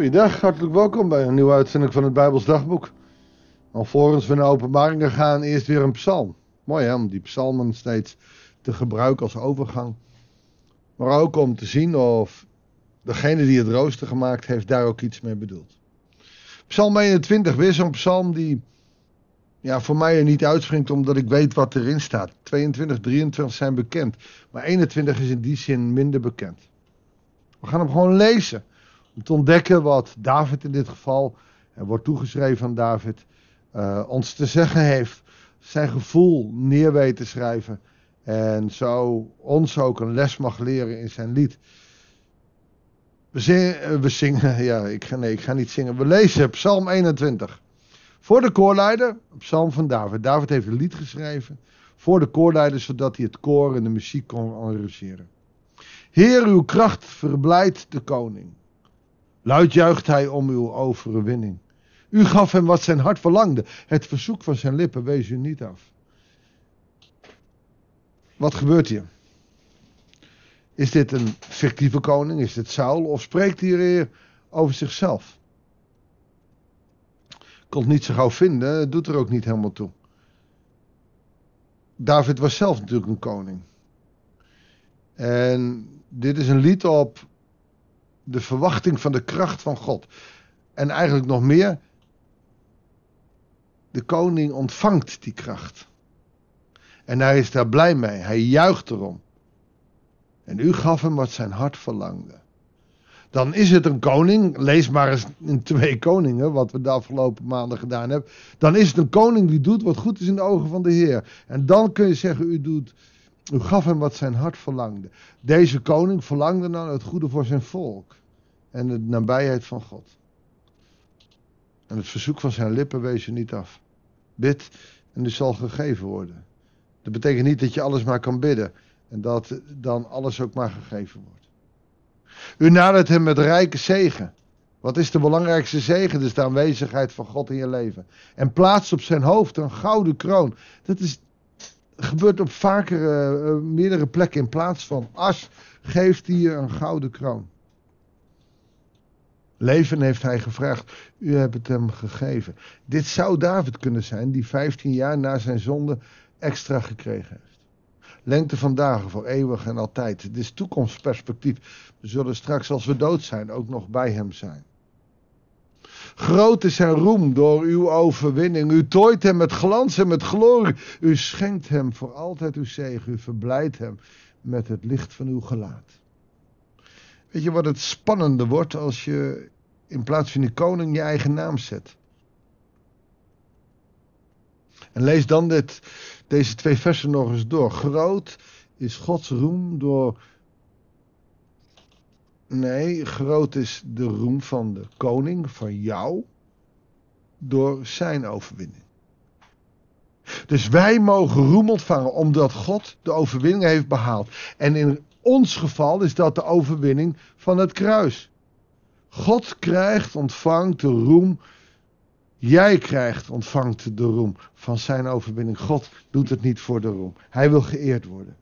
Goeiedag, hartelijk welkom bij een nieuwe uitzending van het Bijbels Dagboek. Alvorens we naar openbaringen gaan, eerst weer een psalm. Mooi hè, om die psalmen steeds te gebruiken als overgang. Maar ook om te zien of degene die het rooster gemaakt heeft daar ook iets mee bedoelt. Psalm 21, weer zo'n psalm die ja, voor mij er niet uitspringt omdat ik weet wat erin staat. 22, 23 zijn bekend, maar 21 is in die zin minder bekend. We gaan hem gewoon lezen. Om te ontdekken wat David in dit geval, er wordt toegeschreven aan David, uh, ons te zeggen heeft. Zijn gevoel neer te schrijven. En zo ons ook een les mag leren in zijn lied. We zingen, eh, we zingen ja, ik ga, nee, ik ga niet zingen. We lezen Psalm 21. Voor de koorleider, Psalm van David. David heeft een lied geschreven voor de koorleider, zodat hij het koor en de muziek kon arrangeren. Heer, uw kracht verblijdt de koning. Luid juicht hij om uw overwinning. U gaf hem wat zijn hart verlangde. Het verzoek van zijn lippen wees u niet af. Wat gebeurt hier? Is dit een fictieve koning? Is dit Saul? Of spreekt hier over zichzelf? Kon het niet zo gauw vinden, doet er ook niet helemaal toe. David was zelf natuurlijk een koning. En dit is een lied op de verwachting van de kracht van God. En eigenlijk nog meer, de koning ontvangt die kracht. En hij is daar blij mee, hij juicht erom. En u gaf hem wat zijn hart verlangde. Dan is het een koning, lees maar eens in twee koningen, wat we de afgelopen maanden gedaan hebben. Dan is het een koning die doet wat goed is in de ogen van de Heer. En dan kun je zeggen, u doet u gaf hem wat zijn hart verlangde. Deze koning verlangde naar het goede voor zijn volk en de nabijheid van God. En het verzoek van zijn lippen wees je niet af. Bid en u zal gegeven worden. Dat betekent niet dat je alles maar kan bidden en dat dan alles ook maar gegeven wordt. U nadert hem met rijke zegen. Wat is de belangrijkste zegen? Dus de aanwezigheid van God in je leven. En plaatst op zijn hoofd een gouden kroon. Dat is, gebeurt op vaker, uh, meerdere plekken. In plaats van as geeft hij je een gouden kroon. Leven heeft hij gevraagd, u hebt het hem gegeven. Dit zou David kunnen zijn, die 15 jaar na zijn zonde extra gekregen heeft. Lengte van dagen voor eeuwig en altijd. Dit is toekomstperspectief. We zullen straks, als we dood zijn, ook nog bij hem zijn. Groot is zijn roem door uw overwinning. U tooit hem met glans en met glorie. U schenkt hem voor altijd uw zegen. U verblijdt hem met het licht van uw gelaat. Weet je wat het spannende wordt als je in plaats van die koning je eigen naam zet? En lees dan dit, deze twee versen nog eens door. Groot is Gods roem door. Nee, groot is de roem van de koning, van jou, door zijn overwinning. Dus wij mogen roem ontvangen omdat God de overwinning heeft behaald. En in ons geval is dat de overwinning van het kruis. God krijgt, ontvangt de roem. Jij krijgt, ontvangt de roem van zijn overwinning. God doet het niet voor de roem. Hij wil geëerd worden.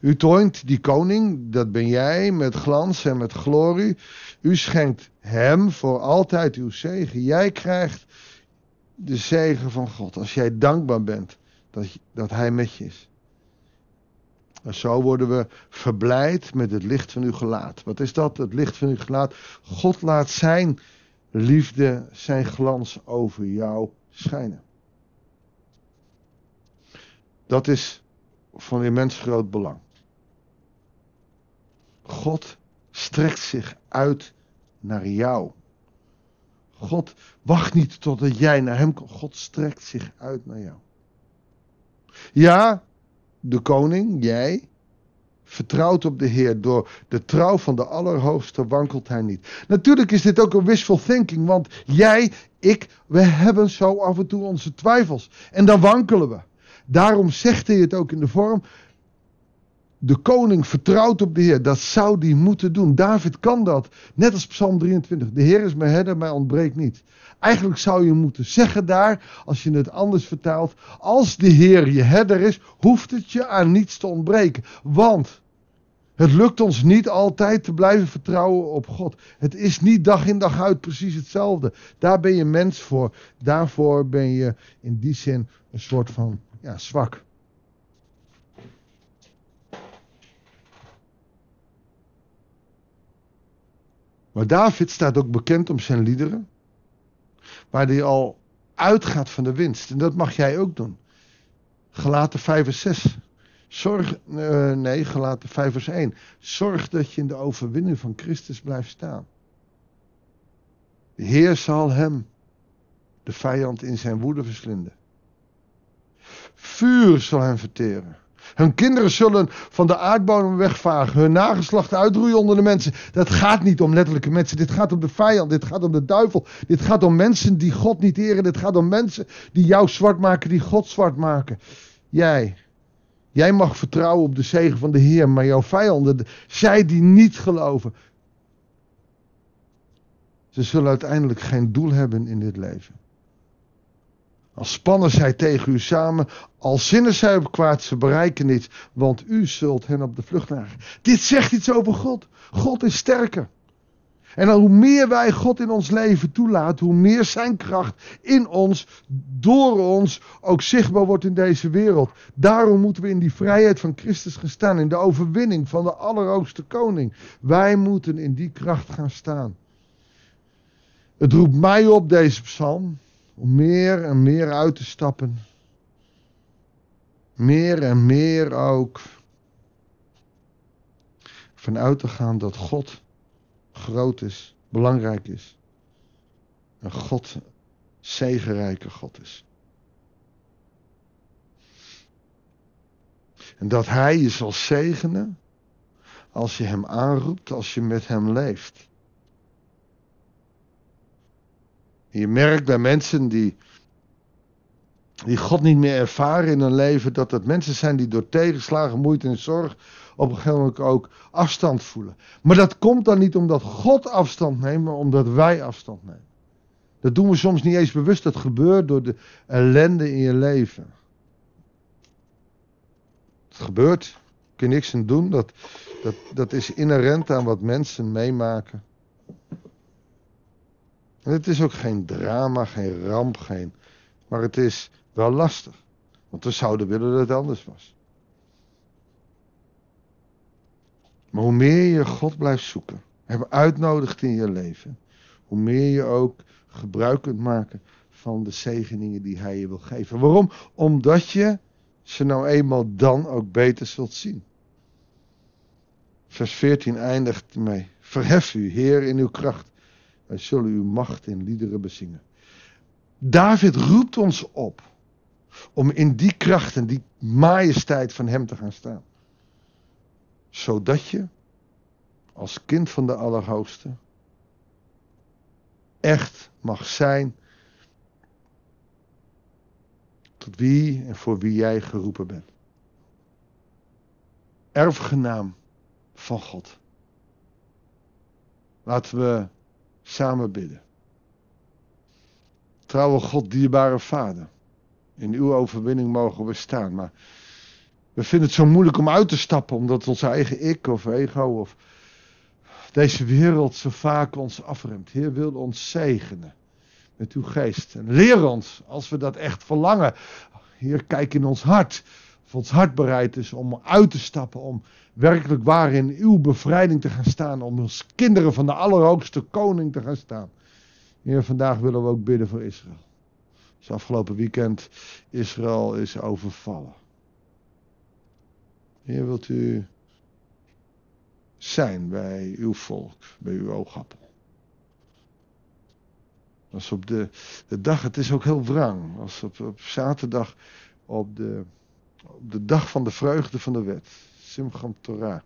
U toont die koning, dat ben jij, met glans en met glorie. U schenkt hem voor altijd uw zegen. Jij krijgt de zegen van God als jij dankbaar bent dat, dat hij met je is. En zo worden we verblijd met het licht van uw gelaat. Wat is dat, het licht van uw gelaat? God laat zijn liefde, zijn glans over jou schijnen. Dat is van immens groot belang. God strekt zich uit naar jou. God wacht niet totdat jij naar hem komt. God strekt zich uit naar jou. Ja, de koning, jij, vertrouwt op de Heer. Door de trouw van de Allerhoogste wankelt hij niet. Natuurlijk is dit ook een wishful thinking, want jij, ik, we hebben zo af en toe onze twijfels. En dan wankelen we. Daarom zegt hij het ook in de vorm. De koning vertrouwt op de Heer. Dat zou die moeten doen. David kan dat. Net als Psalm 23. De Heer is mijn herder, mij ontbreekt niet. Eigenlijk zou je moeten zeggen daar, als je het anders vertaalt. Als de Heer je herder is, hoeft het je aan niets te ontbreken. Want Het lukt ons niet altijd te blijven vertrouwen op God. Het is niet dag in dag uit precies hetzelfde. Daar ben je mens voor. Daarvoor ben je in die zin een soort van ja, zwak. Maar David staat ook bekend om zijn liederen. Waar hij al uitgaat van de winst. En dat mag jij ook doen. Gelaten 5 en 6. Zorg, uh, nee, gelaten 5 vers 1. Zorg dat je in de overwinning van Christus blijft staan. De Heer zal hem, de vijand, in zijn woede verslinden. Vuur zal hem verteren. Hun kinderen zullen van de aardbodem wegvagen. Hun nageslacht uitroeien onder de mensen. Dat gaat niet om letterlijke mensen. Dit gaat om de vijand. Dit gaat om de duivel. Dit gaat om mensen die God niet eren. Dit gaat om mensen die jou zwart maken, die God zwart maken. Jij. Jij mag vertrouwen op de zegen van de Heer. Maar jouw vijanden, zij die niet geloven. Ze zullen uiteindelijk geen doel hebben in dit leven. Als spannen zij tegen u samen, al zinnen zij op kwaad, ze bereiken niets, want u zult hen op de vlucht jagen. Dit zegt iets over God. God is sterker. En hoe meer wij God in ons leven toelaten, hoe meer zijn kracht in ons, door ons, ook zichtbaar wordt in deze wereld. Daarom moeten we in die vrijheid van Christus gaan staan, in de overwinning van de Allerhoogste Koning. Wij moeten in die kracht gaan staan. Het roept mij op, deze psalm, om meer en meer uit te stappen. Meer en meer ook vanuit te gaan dat God groot is, belangrijk is. En God zegenrijke God is. En dat Hij je zal zegenen als je Hem aanroept, als je met Hem leeft. Je merkt bij mensen die, die God niet meer ervaren in hun leven, dat het mensen zijn die door tegenslagen, moeite en zorg op een gegeven moment ook afstand voelen. Maar dat komt dan niet omdat God afstand neemt, maar omdat wij afstand nemen. Dat doen we soms niet eens bewust. Dat gebeurt door de ellende in je leven. Het gebeurt. Kun je niks aan doen. Dat, dat, dat is inherent aan wat mensen meemaken. En het is ook geen drama, geen ramp, geen. Maar het is wel lastig. Want we zouden willen dat het anders was. Maar hoe meer je God blijft zoeken, hem uitnodigt in je leven, hoe meer je ook gebruik kunt maken van de zegeningen die hij je wil geven. Waarom? Omdat je ze nou eenmaal dan ook beter zult zien. Vers 14 eindigt ermee. Verhef u, Heer, in uw kracht. Wij zullen uw macht in liederen bezingen. David roept ons op om in die kracht en die majesteit van hem te gaan staan. Zodat je als kind van de Allerhoogste echt mag zijn tot wie en voor wie jij geroepen bent. Erfgenaam van God. Laten we samen bidden. Trouwe God, dierbare Vader. In uw overwinning mogen we staan. Maar we vinden het zo moeilijk om uit te stappen, omdat ons eigen ik of ego of deze wereld zo vaak ons afremt. Heer, wil ons zegenen met uw geest. En leer ons, als we dat echt verlangen. Heer, kijk in ons hart. Of ons hart bereid is om uit te stappen. Om werkelijk waar in uw bevrijding te gaan staan. Om als kinderen van de Allerhoogste Koning te gaan staan. Heer, vandaag willen we ook bidden voor Israël. Dus afgelopen weekend Israël is overvallen. Heer, wilt u zijn bij uw volk, bij uw oogappel. Als op de, de dag, het is ook heel wrang, als op, op zaterdag op de, op de dag van de vreugde van de wet, Simcham Torah.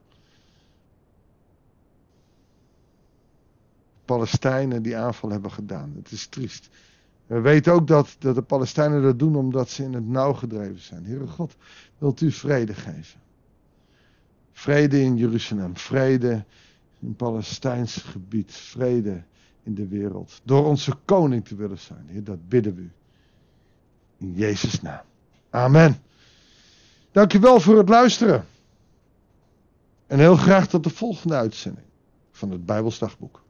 Palestijnen die aanval hebben gedaan. Het is triest. We weten ook dat, dat de Palestijnen dat doen omdat ze in het nauw gedreven zijn. Heere God, wilt u vrede geven? Vrede in Jeruzalem, vrede in Palestijns gebied, vrede in de wereld. Door onze koning te willen zijn. Dat bidden we u. In Jezus' naam. Amen. Dankjewel voor het luisteren. En heel graag tot de volgende uitzending van het Bijbelsdagboek.